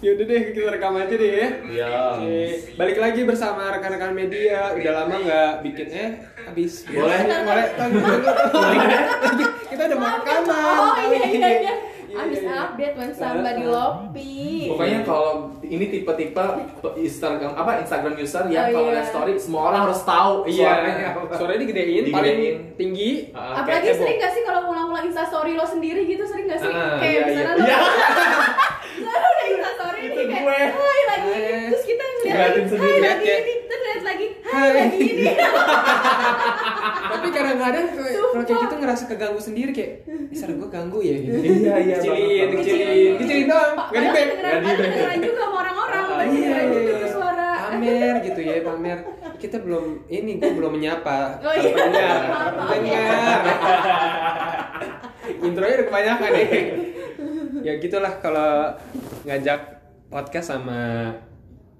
Yaudah deh kita rekam aja deh ya. Iya. Oke, balik lagi bersama rekan-rekan media. Udah lama nggak bikin eh habis. Boleh. boleh. Kita udah mau rekaman. Oh iya iya iya. Iya, Abis iya. update when somebody lopi. Pokoknya kalau ini tipe-tipe Instagram apa Instagram user yang Oh, kalau iya. lihat story semua orang harus tahu suaranya Iya, suaranya digedein, Digedein. paling tinggi. Ah, Apalagi kayak sering gak sih kalau ngulang-ngulang Insta story lo sendiri gitu sering gak sih? Ah, kayak iya, misalnya iya. lo Iya. misalnya lo udah Insta story Itu nih kayak gue. Hai lagi ini. Terus kita ngeliat Ngeliatin Hai lagi ini Terus liat lagi Hai Hai. lagi ini Tapi kadang-kadang kalau kayak gitu ngerasa keganggu sendiri kayak, bisa gue ganggu ya gitu. Iya, iya, Kecilin, kecilin, kecilin doang. Gak Padahal di back. kedengeran- Nggak di padahal back. kedengeran juga sama orang-orang Iya, iya, iya. suara Pamer gitu ya, pamer. Kita belum ini, gue belum menyapa. Oh, iya. Pendengar, pendengar. Intronya udah kebanyakan nih. Ya gitulah kalau ngajak podcast sama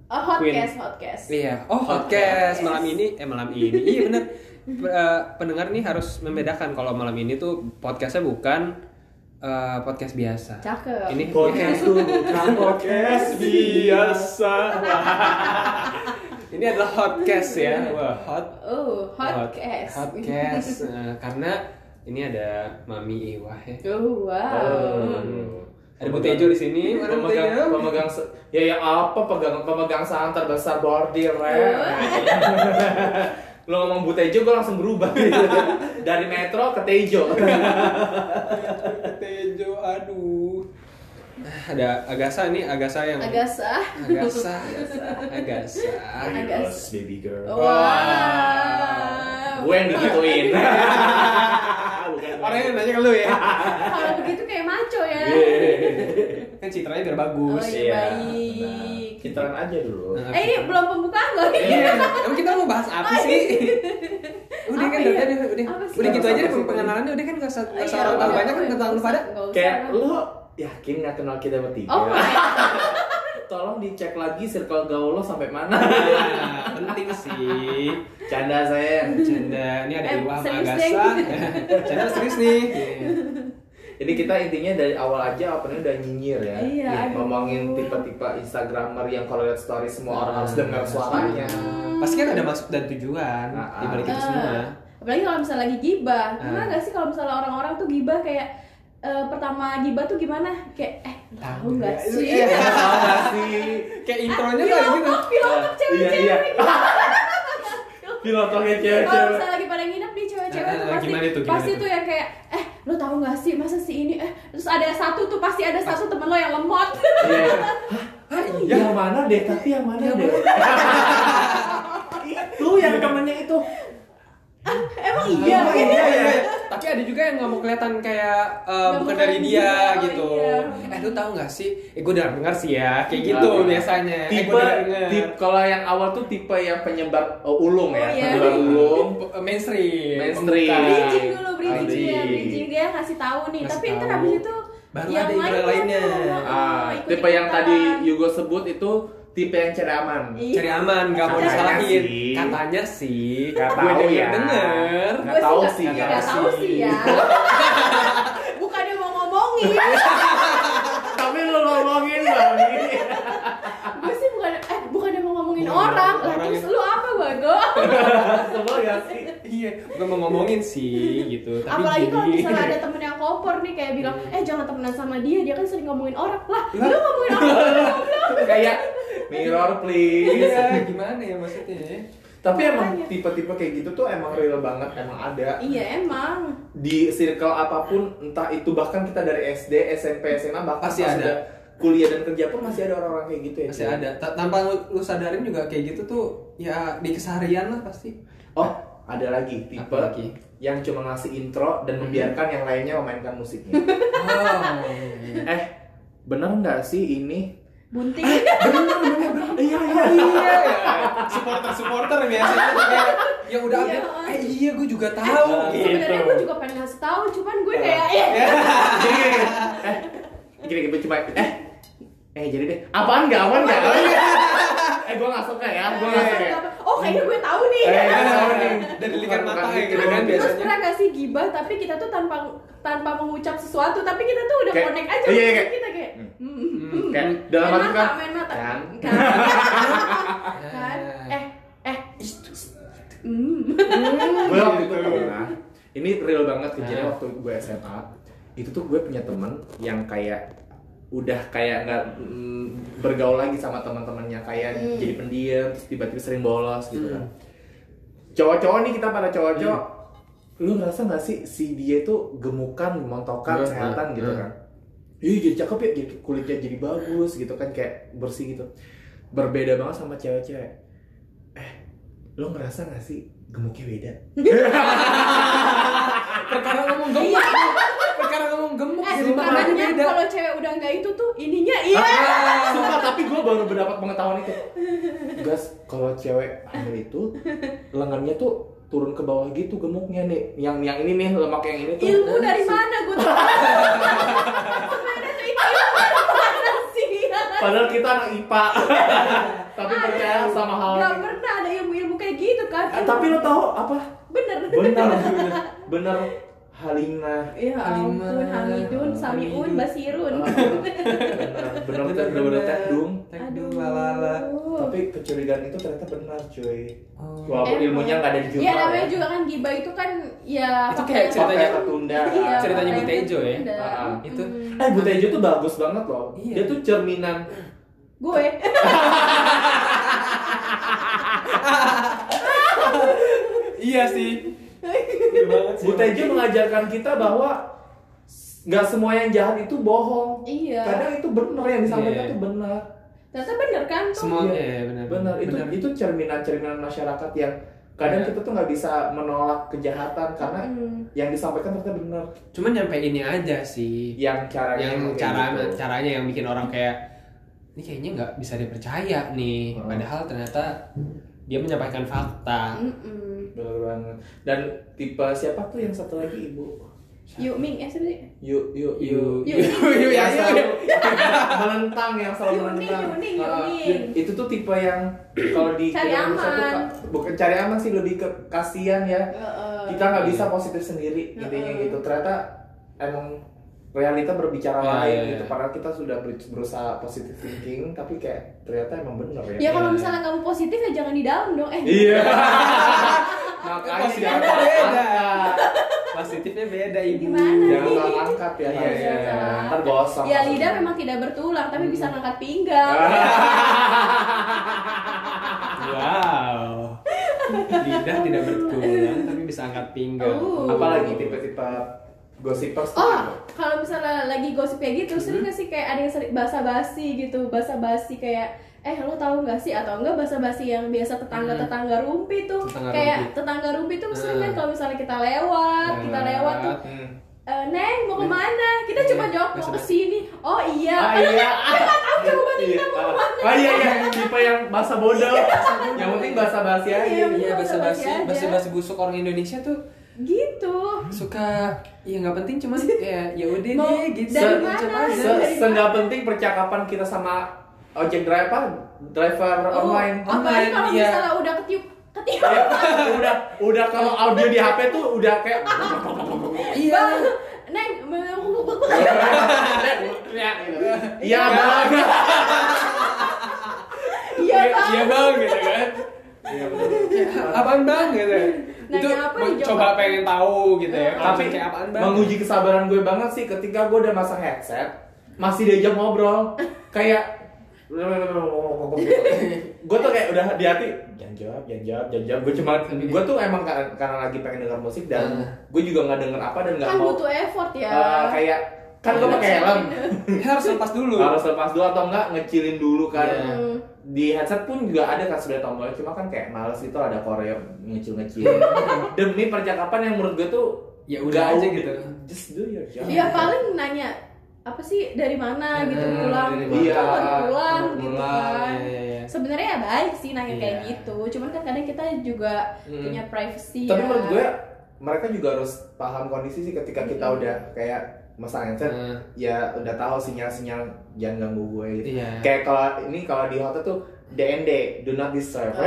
Oh hotcast hotcast. Iya, oh podcast malam ini, eh malam ini, iya bener. P- eh, pendengar nih harus membedakan kalau malam ini tuh podcastnya bukan eh, podcast biasa. Cakep. Ini Podcast tuh bukan podcast biasa. ini adalah hotcast ya, wah hot. Oh hotcast. Hotcast. Eh, karena ini ada Mami Iwah ya. Oh wow Ada Bu Tejo di sini, pemegang pemegang ya ya apa pegang pemegang saham terbesar bordir ya. Lo ngomong Bu Tejo gue langsung berubah dari Metro ke Tejo. Tejo, aduh. Ada Agasa nih, Agasa yang Agak sah Agasa, Agasa. Agak- baby girl. Wow Gue yang digituin. Orang yang nanya ke lu ya. Kalau begitu ya kan citranya biar Oh bagus. iya Iya, baik Citaran aja dulu. Nah, Eh ini belum pembukaan loh Iya, emang kita mau bahas apa sih? udah Apa kan, ya? udah, udah, udah, udah gitu aja deh pengenalannya udah kan nggak usah usah Iya, orang tahu iya, banyak kan iya. tentang lu pada. Usah. Kayak lo yakin nggak kenal kita bertiga? Oh my Tolong dicek lagi circle gaul lo sampai mana. Penting sih. Canda saya. Canda, ini ada Iwam Agasa. Canda serius nih. Jadi kita intinya dari awal aja opennya udah nyinyir ya. Iya, aduh. Ngomongin tipe-tipe Instagramer yang kalau lihat story semua orang harus Ah. dengar suaranya. Pasti kan ada maksud dan tujuan Ah, di balik itu Ah. semua. Apalagi kalau misalnya lagi gibah Gimana Ah. gak sih kalau misalnya orang-orang tuh gibah kayak eh, Pertama gibah tuh gimana? Kayak eh tahu gak sih? Iya. Tahu nggak sih? Kayak intronya kayak gitu. Pilotok, pilotok cewek-cewek Iya, iya. gitu. Pilotoknya Kalau cewek-cewek. misalnya lagi pada nginep nih cewek-cewek Ah, tuh ah, pasti gimana pasti tuh? tuh yang kayak eh lo tahu gak sih masa si ini eh terus ada satu tuh pasti ada satu temen lo yang lemot Iya. Hah, yang mana deh? Tapi yang mana deh? itu yang temennya itu. emang Iya, iya iya, iya. Tapi ada juga yang nggak mau kelihatan kayak eh, Nggak bukan dari dia dia, gitu. oh iya. Eh lu tahu nggak sih? Eh gue udah dengar sih ya, kayak gitu Ah. biasanya. Eh Tipe, denger. tipe kalau yang awal tuh tipe yang penyebar oh, ulung ya, Oh, iya. penyebar ulung. Eh, mainstream. Mainstream. Bridging ya bridging dia kasih tahu nih Kasih tapi ntar tahu. habis itu Baru yang ada lain lainnya. tuh, Ah, ikut-ikutan. tipe yang tadi Yugo sebut itu tipe yang cari aman. Iya. Cari aman, nggak mau Katanya disalahin. sih. Katanya sih. Nggak Gue tahu ya. denger. Nggak tahu sih ya. nggak tahu sih ya bukannya mau ngomongin Tapi lu ngomongin Mami. gue sih bukan eh bukannya mau ngomongin orang lah orang terus lu apa bago Sebel gak sih? Iya, bukan mau ngomongin sih gitu. Tapi apalagi kalau misalnya ada temen yang kompor nih kayak bilang eh jangan temenan sama dia dia kan sering ngomongin orang lah lu ngomongin orang Kayak mirror please. Iya, gimana ya maksudnya? ya? Tapi emang tipe-tipe kayak gitu tuh emang real banget, emang ada. iya emang Di circle apa pun, entah itu bahkan kita dari SD, SMP, SMA, bahkan Pasti pas ada. Kuliah dan kerja pun masih ada orang-orang kayak gitu ya. Masih ada. Ta- Tanpa lu, lu sadarin juga kayak gitu tuh ya di keseharian lah pasti. Oh, ada lagi tipe Apa lagi? yang cuma ngasih intro dan membiarkan yang lainnya memainkan musiknya. Oh. eh, bener nggak sih ini? bunting bener, bener, bener. Iya, iya, iya ya. Supporter supporter biasanya kayak yang udah Iya. update. Eh iya gue juga tahu. Eh, gitu. sebenarnya gue juga pengen ngasih tahu cuman gue kayak Iya. eh Gini, gini. Eh, gini, gini, cuma eh eh jadi deh apaan nggak nggak Apaan nggak? eh gue nggak suka ya gue nggak suka ya. oh kayaknya gue tahu nih Eh, iya, tahu nih. Dari Bukan- mata bukan kayak gitu. gitu kan Terus biasanya. pernah gak sih gibah tapi kita tuh tanpa tanpa mengucap sesuatu tapi kita tuh udah connect aja iya, iya, kita kayak kayak dalam main hati kan main mata. kan Kan? kan? Eh, eh. Hmm. gue waktu itu pernah ini real banget kejadian waktu gue SMA itu tuh gue punya temen yang kayak udah kayak nggak mm, bergaul lagi sama teman-temannya kayak Hmm. jadi pendiam terus tiba-tiba sering bolos gitu kan cowok-cowok nih kita pada cowok-cowok lu ngerasa nggak sih si dia tuh gemukan montokan Hmm, kesehatan hmm, gitu hmm. kan Iya jadi cakep ya, jadi kulitnya jadi bagus gitu kan kayak bersih gitu. Berbeda banget sama cewek-cewek. Eh, lo ngerasa gak sih gemuknya beda? perkara ngomong gemuk perkara ngomong gemuk Eh, jadi makanya katanya beda kalau cewek udah nggak itu tuh ininya iya. Ah. Sumpah, tapi gue baru mendapat pengetahuan itu. Gas, kalau cewek hamil itu lengannya tuh turun ke bawah gitu gemuknya nih. Yang yang ini nih lemak yang ini tuh. Ilmu dari mana gue tuh? Sebenarnya tuh itu ilmu dari mana sih? Padahal kita anak IPA. tapi percaya sama hal Gak pernah ada ilmu-ilmu kayak gitu kan? Eh, tapi lo tahu apa? bener. Bener, bener Halimah. Ya Halimah, ampun, Hamidun, Samiun. Basirun. Ah, bener bener bener bener tekdung tekdum lala tapi kecurigaan itu ternyata benar cuy Oh. walaupun ilmunya nggak ada di jurnal Ya namanya juga kan gibah itu kan ya Itu kayak ceritanya- ketunda Iya, ceritanya Bu Tejo ya? ketunda. Ah, itu. Eh Bu Tejo tuh bagus banget loh Iya. dia tuh cerminan Gue. iya sih Iya banget sih Bu Tejo mengajarkan kita bahwa nggak semua yang jahat itu bohong Iya. kadang itu benar yang disampaikan Iya. tuh benar Ternyata bener kan tuh. semuanya Iya. ya benar benar itu itu cerminan cerminan masyarakat yang kadang Iya. kita tuh nggak bisa menolak kejahatan karena Hmm. yang disampaikan ternyata benar cuman nyampe ini aja sih yang caranya yang cara gitu. caranya yang bikin orang kayak ini kayaknya nggak bisa dipercaya nih Hmm. padahal ternyata dia menyampaikan fakta Mm-mm. Bener banget. Dan tipe siapa tuh yang satu lagi ibu? Yuk Ming, eh sebenarnya. Yuk, yuk, Yuk, yuk, yuk, yang yuk, selalu yuk. menentang, yang selalu menentang. yuning, Ah, yuning. itu tuh tipe yang kalau di Cari Indonesia tuh aman. ka- bukan cari aman sih lebih ke kasihan ya. Heeh. Kita nggak bisa positif sendiri intinya Heeh. gitu. Ternyata emang realita berbicara Ah, lain iya, gitu. iya. Padahal kita sudah ber- berusaha positive thinking, tapi kayak ternyata emang bener ya. Ya kalau Iya. misalnya kamu positif ya jangan di dalam dong. Eh. Iya. Makanya beda. positifnya beda ibu Gimana? Jangan salah angkat ya. Iya, harusnya. iya. Ntar gosong. Ya lidah memang tidak bertulang tapi bisa ngangkat pinggang. wow lidah tidak bertulang tapi bisa angkat pinggang Oh. Apalagi tipe-tipe gossipers tuh Oh, kalau misalnya lagi gosip kayak gitu, sering gak sih kayak ada yang sering basa-basi gitu, basa-basi kayak eh lu tahu nggak sih atau enggak basa-basi yang biasa tetangga-tetangga rumpi tuh Tetangga kayak rumpi. tetangga rumpi tuh sering Hmm. kan kalau misalnya kita lewat, kita lewat tuh Hmm. "Eh, Neng mau ke mana? Kita Iya, coba jawab mau basa-basi. ke sini. Oh iya. Ah iya. kan kita nggak tahu jawabannya Iya. kita mau ke mana. Ah iya iya, tipe yang bahasa bodoh. Yang penting bahasa basi aja. Iya, iya basa basi aja. basa basi busuk orang Indonesia tuh Gitu. suka ya nggak penting cuman ya ya udah deh gitu dari mana? coba aja. Se- Se- penting percakapan kita sama ojek driver, driver Oh, online. Online, kalau iya. misalnya udah ketiup ketiup. Ya, udah udah kalau audio di HP tuh udah kayak iya Neng, Iya bang. iya bang. iya bang gitu kan Iya apaan bang gitu Nanya itu apa coba apa? pengen tahu gitu ya. Tapi kayak apaan bang? menguji kesabaran gue banget sih ketika gue udah masang headset masih diajak ngobrol. Kayak gue tuh kayak udah di hati jangan jawab jangan jawab jangan jawab. Gue cuma gue tuh emang karena, karena lagi pengen denger musik dan Ah. gue juga nggak denger apa dan nggak Kan mau butuh effort ya. eh, kayak kan gue pakai helm. Harus lepas dulu. Harus lepas dulu atau enggak ngecilin dulu kan. Iya. Di headset pun juga ada kan sudah tombolnya cuma kan kayak males itu ada koreo ngecil-ngecil demi percakapan yang menurut gue tuh ya udah aja gitu just do your job Iya paling nanya apa sih dari mana gitu Hmm, pulang Iya, mana? baru pulang Baru gitu pulang, kan iya, iya. sebenarnya ya baik sih nanya kayak Iya. gitu cuman kan kadang kita juga Hmm. punya privacy Tapi ya menurut gue mereka juga harus paham kondisi sih ketika kita Hmm. udah kayak masang headset Hmm. ya udah tahu sinyal-sinyal jangan ganggu gue gitu. Iya. Kayak kalau ini kalau di hotel tuh DND, do not disturb. Oh.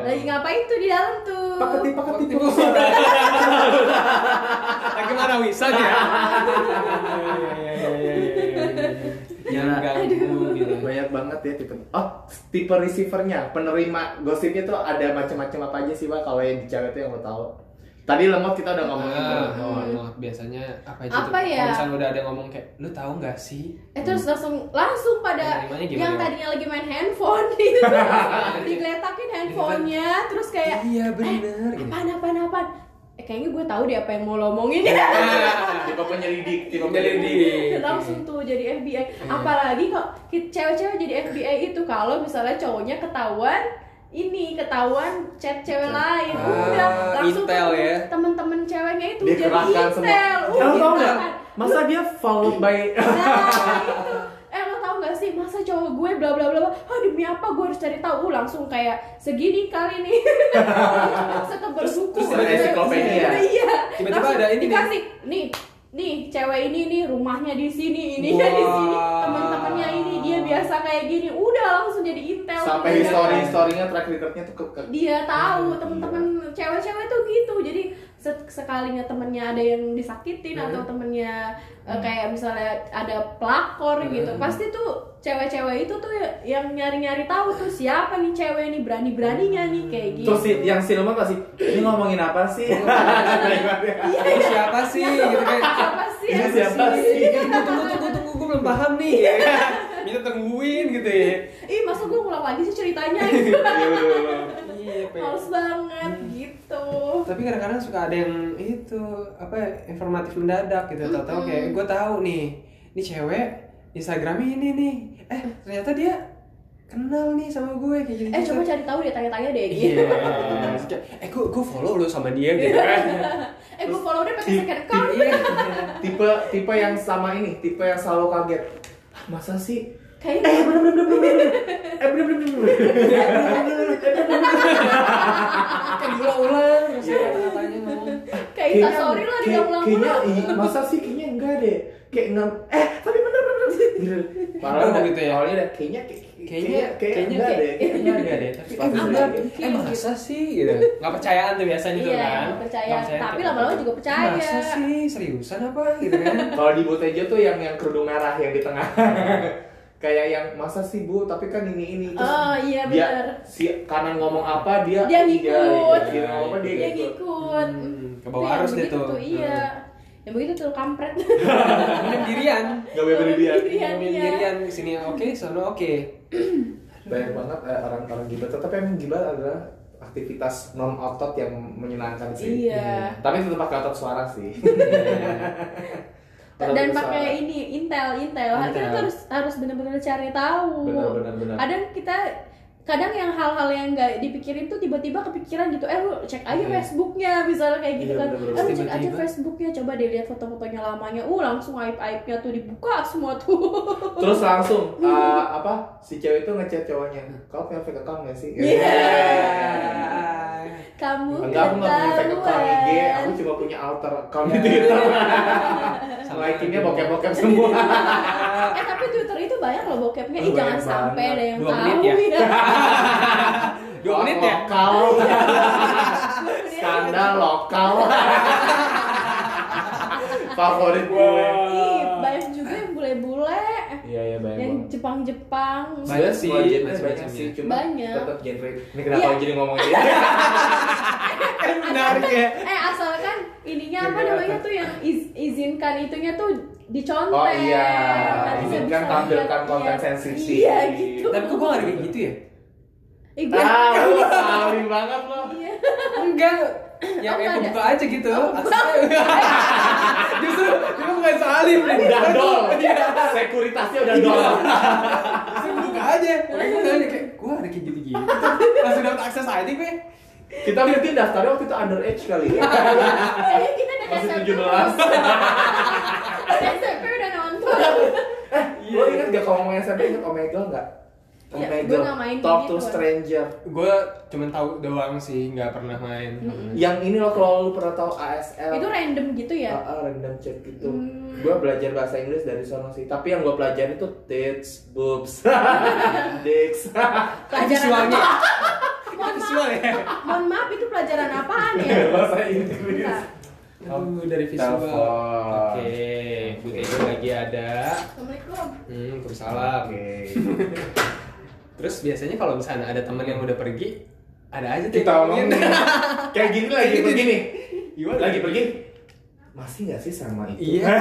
lagi ngapain tuh di dalam tuh Paketi paketi paketi. lagi mana wisan ya Iya, iya, iya, iya, iya, iya. Gila. ganggu gitu. banyak banget ya tipe oh tipe receivernya penerima gosipnya tuh ada macam-macam apa aja sih pak kalau yang di cewek tuh yang lo tahu tadi lemot kita udah ngomongin Ah, tuh. lemot. biasanya apa aja Apa tuh? ya? Kalau misalnya udah ada yang ngomong kayak, lu tahu nggak sih? Eh terus langsung langsung pada gimana? yang tadinya lagi main handphone gitu digeletakin handphonenya terus kayak Iya, eh, bener, gitu. apaan apaan apaan eh, kayaknya gue tahu deh apa yang mau lo omongin tipe penyelidik tipe Penyelidik. langsung tuh jadi FBI Iya. apalagi kok cewek-cewek jadi FBI itu kalau misalnya cowoknya ketahuan ini ketahuan chat cewek lain Ah, udah langsung intel temen- ya. temen-temen ceweknya itu dia jadi kerahkan semua intel Kamu tau kerahkan. masa dia followed by Nah, itu. Eh lo tau gak sih masa cowok gue bla bla bla bla. Ah demi apa gue harus cari tahu Uh, langsung kayak segini kali nih. Setebal buku. terus ada ensiklopedia. Iya. Tiba-tiba Langsung ada ini nih. dikasih nih nih cewek ini nih rumahnya di sini ini di sini teman-temannya ini biasa kayak gini udah langsung jadi intel sampai Udah. history historinya track recordnya tuh ke, ke dia tahu temen-temen cewek-cewek tuh gitu. Jadi se- sekalinya temennya ada yang disakitin atau temennya eh, kayak misalnya ada pelakor gitu pasti tuh cewek-cewek itu tuh yang nyari-nyari tahu tuh siapa nih cewek nih berani-beraninya nih kayak gitu. Terus si, yang si lemot pasti ini ngomongin apa sih? Ini siapa sih? Gitu kayak, siapa sih siapa sih? sih? tunggu, tunggu, tunggu, tunggu, gue belum paham nih. Minta tungguin gitu ya. ih masa gue ngulang lagi sih ceritanya? Gitu Iya, Pe. males banget gitu. Tapi kadang-kadang suka ada yang itu apa ya, informatif mendadak gitu. Tahu-tahu kayak gue tahu nih ini cewek Instagramnya ini nih. Eh ternyata dia kenal nih sama gue kayak gitu eh coba cari tahu deh tanya-tanya deh iya gitu. Kayak, eh gue gue follow lo sama dia gitu kan. Eh gue follow dia pakai second account. iya. Tipe tipe yang sama ini tipe yang selalu kaget. "Ah, masa sih? Kayak eh bener bener bener bener eh bener bener bener kan diulang-ulang terus ya kata-katanya ngomong. Kayak story lah kayak- diulang-ulang kayaknya masa sih kayaknya enggak deh. Kayak enggak eh tapi bener bener bener gitu. Padahal Oh, udah- gitu ya? awalnya udah kayaknya kayak- kayaknya kayaknya kayaknya enggak deh. kayaknya enggak deh tapi eh Pas bener udah gitu. eh masa sih gitu. Nggak percayaan tuh biasanya tuh Iya, kan. nggak percaya. Tapi lama-lama juga percaya. masa sih? Seriusan apa? Gitu kan. Kalau di Botejo tuh yang yang kerudung merah yang di tengah. Kayak yang masa sih bu? Tapi kan ini ini. Terus Oh, iya, dia benar. si kanan ngomong apa dia Dia ngikut. dia ngomong apa dia, dia ngikut. ngikut. Hmm, ke bawah arus deh begitu tuh. iya yang begitu tuh kampret. Minum dirian. Gak boleh berdirian. Dirian, Minum iya. dirian sini. Oke sono oke. Banyak banget eh, orang-orang gibat tapi emang gibat adalah aktivitas non otot yang menyenangkan sih. Iya. Tapi tetap pakai otot suara sih. Dan pakai ini intel intel. Intel. kita tuh harus harus benar-benar cari tahu. Benar, benar, benar. kadang kita kadang yang hal-hal yang nggak dipikirin tuh tiba-tiba kepikiran gitu eh lu cek aja Iya. Facebooknya misalnya kayak gitu Iya, kan benar-benar. eh lu cek aja. Facebooknya coba deh lihat foto-fotonya lamanya uh langsung aib aibnya tuh dibuka semua tuh terus langsung eh, apa si cewek itu ngechat cowoknya kau punya fake account gak sih Iya. kamu Enggak, aku nggak punya fake account IG, aku cuma punya alter account di Twitter. Like-nya bokep-bokep semua. eh tapi Twitter itu banyak loh bokepnya ih jangan sampai ada yang Dua tahu menit ya? dua menit ya Lokal. Skandal lokal. Favorit gue. Ih, banyak juga yang bule-bule Iya, iya banyak yang. Jepang-Jepang Banyak sih, banyak sih, ya. cuma Banyak. tetap genre. Ini kenapa Iya. jadi ngomongin ini? kan menarik ya eh asalkan ininya apa Iya, namanya tuh yang iz- izinkan itunya tuh dicontek Oh iya, Nanti izinkan bisa tampilkan konten iya. sensitif. iya gitu tapi kok gue gak ada kayak gitu ya Ih, gue- Ah, saling banget lo. iya. enggak ya Oh, kayak nggak buka aja gitu Aslinya- justru justru bukan salim nih Udah dol. Iya. Sekuritasnya udah dol. Justru buka aja nanya kayak gue ada kayak gitu-gitu langsung dapat akses aja gue Kita berarti daftarnya waktu itu underage kali ya. Kayaknya kita udah Masih SMP 17. SMP udah nonton Eh, lo inget gak kalau ngomongin SMP inget Omegle nggak? Iya, Omegle, gue nggak main Talk gitu. to Stranger. gue cuma tahu doang sih nggak pernah main Yang ini lo kalau lo pernah tahu ASL. itu random gitu ya Ah, ah, random chat gitu. Hmm. Gue belajar bahasa Inggris dari sono sih. Tapi yang gue pelajarin itu tits, boobs, dicks. pelajaran visualnya apa mohon maaf ya mohon maaf itu pelajaran apaan ya bahasa Inggris. Aduh, dari visual. Oke, Bu Tejo lagi ada. Assalamualaikum. Hmm, Waalaikumsalam. Oke. Terus biasanya kalau misalnya ada teman yang udah pergi, ada aja tuh Kita omongin. ngomongin. Kayak gini lagi Gitu. pergi nih. Gimana? Lagi pergi. Masih gak sih sama itu? Iya.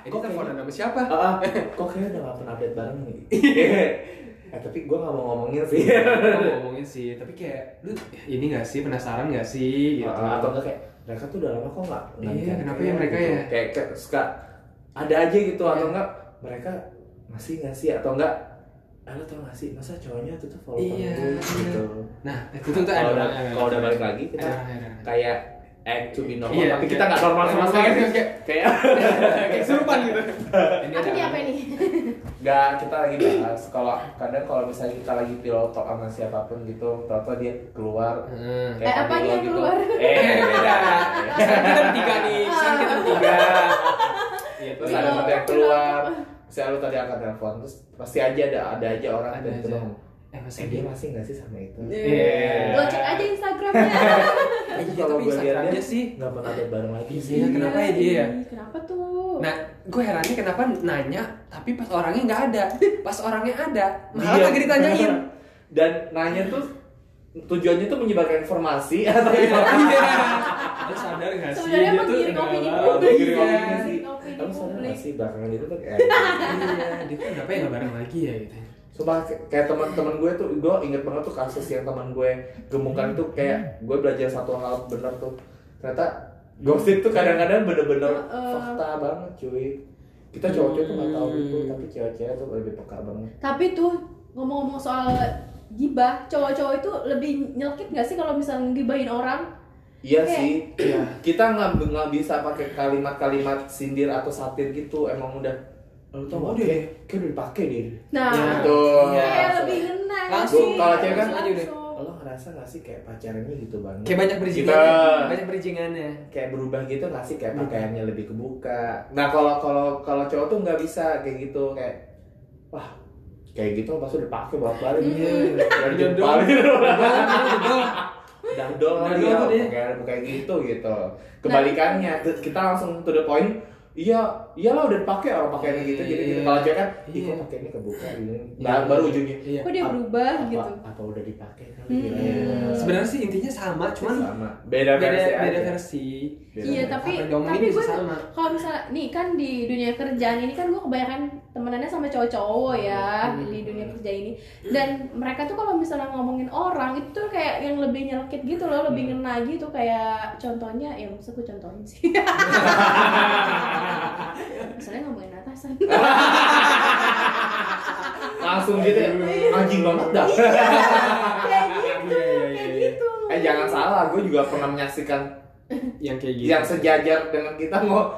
Ini Kok teleponan sama siapa? Ah, kok kayaknya udah gak pernah update bareng nih? eh, tapi gue gak mau ngomongin sih. Gua ngomongin sih, tapi kayak lu ini gak sih penasaran gak sih gitu. Ah, atau enggak kayak mereka tuh udah lama kok nggak nggak Iya, kenapa ya mereka gitu. ya? kayak, kayak suka ada aja gitu Iya. atau enggak mereka masih nggak sih atau enggak ah, lo tau gak sih masa cowoknya tuh tuh follow Iya, gue gitu Nah, itu tuh ada kalau udah orang- kalau udah balik lagi kita Ada ada kayak act to be normal Iya, tapi iya. kita nggak normal sama sekali iya. kayak kayak serupan gitu. Ini Apa ada apa nih? nggak kita lagi bahas kalau kadang kalau misalnya kita lagi pilot talk sama siapa pun gitu tau dia keluar Hmm. Eh, apa yang gitu. keluar? eh beda kita bertiga nih, sekarang kita bertiga. Iya, terus ada yang keluar saya lu tadi angkat telepon terus pasti aja ada ada aja orang aja. bilang Eh, masih eh dia masih nggak sih sama itu Iya. Lo cek aja Instagramnya. Iya, kalau gue lihat Instagramnya dia sih. nggak pernah ada bareng lagi sih Iya, kenapa ya dia ya? Kenapa tuh? Nah, gue herannya kenapa nanya, tapi pas orangnya nggak ada. Pas orangnya ada, malah Dia- lagi ditanyain. dan nanya tuh tujuannya tuh menyebarkan informasi atau Iya. gimana? Lu sadar nggak sih? Sebenarnya dia emang tuh giring opini giring Iya. Kamu sadar publik. nggak sih belakangan itu tuh kayak Iya, dia tuh kenapa ya nggak bareng lagi ya gitu. Sumpah kayak- teman-teman gue tuh, gue inget banget tuh kasus yang teman gue gemukkan itu kayak gue belajar satu hal bener tuh. Ternyata gosip tuh kadang-kadang bener-bener fakta banget cuy. Kita cowok-cowok tuh nggak tahu Hmm. itu, tapi cewek-cewek tuh lebih peka banget. Tapi tuh ngomong-ngomong soal gibah, cowok-cowok itu lebih nyelkit gak sih kalau misalnya ngibahin orang? Iya Kayak- sih, kita nggak nggak bisa pakai kalimat-kalimat sindir atau satir gitu. Emang udah, lu tau Oh, deh. Kayak, udah dipakai deh. Nah, Ya, Tuh. iya. kayak lebih ngena gak Langsung, sih? kalau cewek kan- Langsung. Lo ngerasa nggak sih kayak pacarannya gitu banget? Kayak banyak bridgingan, Kita- banyak bridgingannya. kayak berubah gitu nggak sih kayak Iya. pakaiannya lebih kebuka nah kalau kalau kalau cowok tuh nggak bisa kayak gitu kayak wah kayak gitu pas udah pakai bolak balik Iya. udah Dodol. jempol Dodol. udah dol Udah kali dol ya tuh dia. kayak kayak gitu gitu kebalikannya tuh kita langsung to the point iya iyalah udah dipakai orang pakaiannya gitu jadi gitu. Iya. kalau cewek kan ih Iya. kok pakaiannya kebuka gitu Iya. Nah, baru ujungnya Iya. Kok dia berubah apa, gitu? apa udah dipakai kali Hmm. ya? Iya. Sebenarnya sih intinya sama, cuman sama beda beda versi beda aja. versi. Beda Iya versi. tapi diomongin tapi bisa gue kalau misalnya nih kan di dunia kerjaan ini kan gue kebanyakan temenannya sama cowok-cowok ya Hmm. di dunia kerja ini dan mereka tuh kalau misalnya ngomongin orang itu tuh kayak yang lebih nyelkit gitu loh lebih Hmm. ngena gitu kayak contohnya ya maksud gue contohin sih misalnya ngomongin atasan. Langsung gitu ya. Anjing banget dah. Kayak gitu Iya, iya, kayak iya. gitu. Eh jangan salah gue juga pernah menyaksikan Yang kayak gitu. yang sejajar dengan kita mau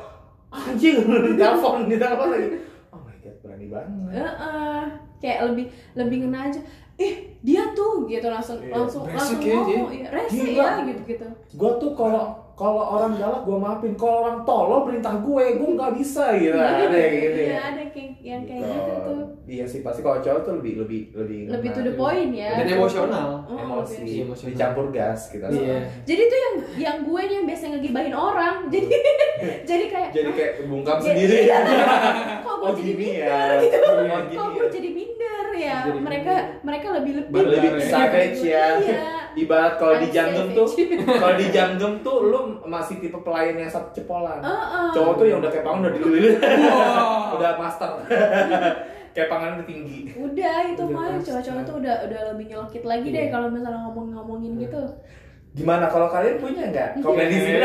anjing di telepon di telepon lagi. Oh my god berani banget. Heeh. kayak lebih lebih ngena aja. Eh dia tuh gitu langsung Iya, langsung langsung ya dia. ngomong iya, rese ya gitu gitu gue tuh kalau kalau orang galak gue maafin. Kalau orang tolol perintah gue. Gue nggak bisa gitu ada yang gitu Iya, ya ada kayak yang kayak gitu. tuh. Iya sih pasti kalau cowok tuh lebih lebih lebih lebih to the point ya. Dan emosional. Oh, emosi. emosional. dicampur gas kita Iya. jadi tuh yang yang gue nih yang biasa ngegibahin orang. Jadi jadi kayak jadi kayak bungkam sendiri. iya. kok gue oh jadi minder ya. gitu. Oh kok gue ya. jadi minder ya. Mereka mereka lebih lebih lebih ya. savage ya. Iya. Ibarat kalau di jantung tuh kalau di jantung tuh lu masih tipe pelayan yang satu cepolan. Heeh. cowok tuh yang udah kayak pangan udah dililin Wow. udah master. Kayak pangan udah tinggi. Udah itu Udah mah cowok-cowok tuh udah udah lebih nyelkit lagi deh Iya. kalau misalnya ngomong-ngomongin gitu. Gimana kalau kalian punya nggak? Komen di sini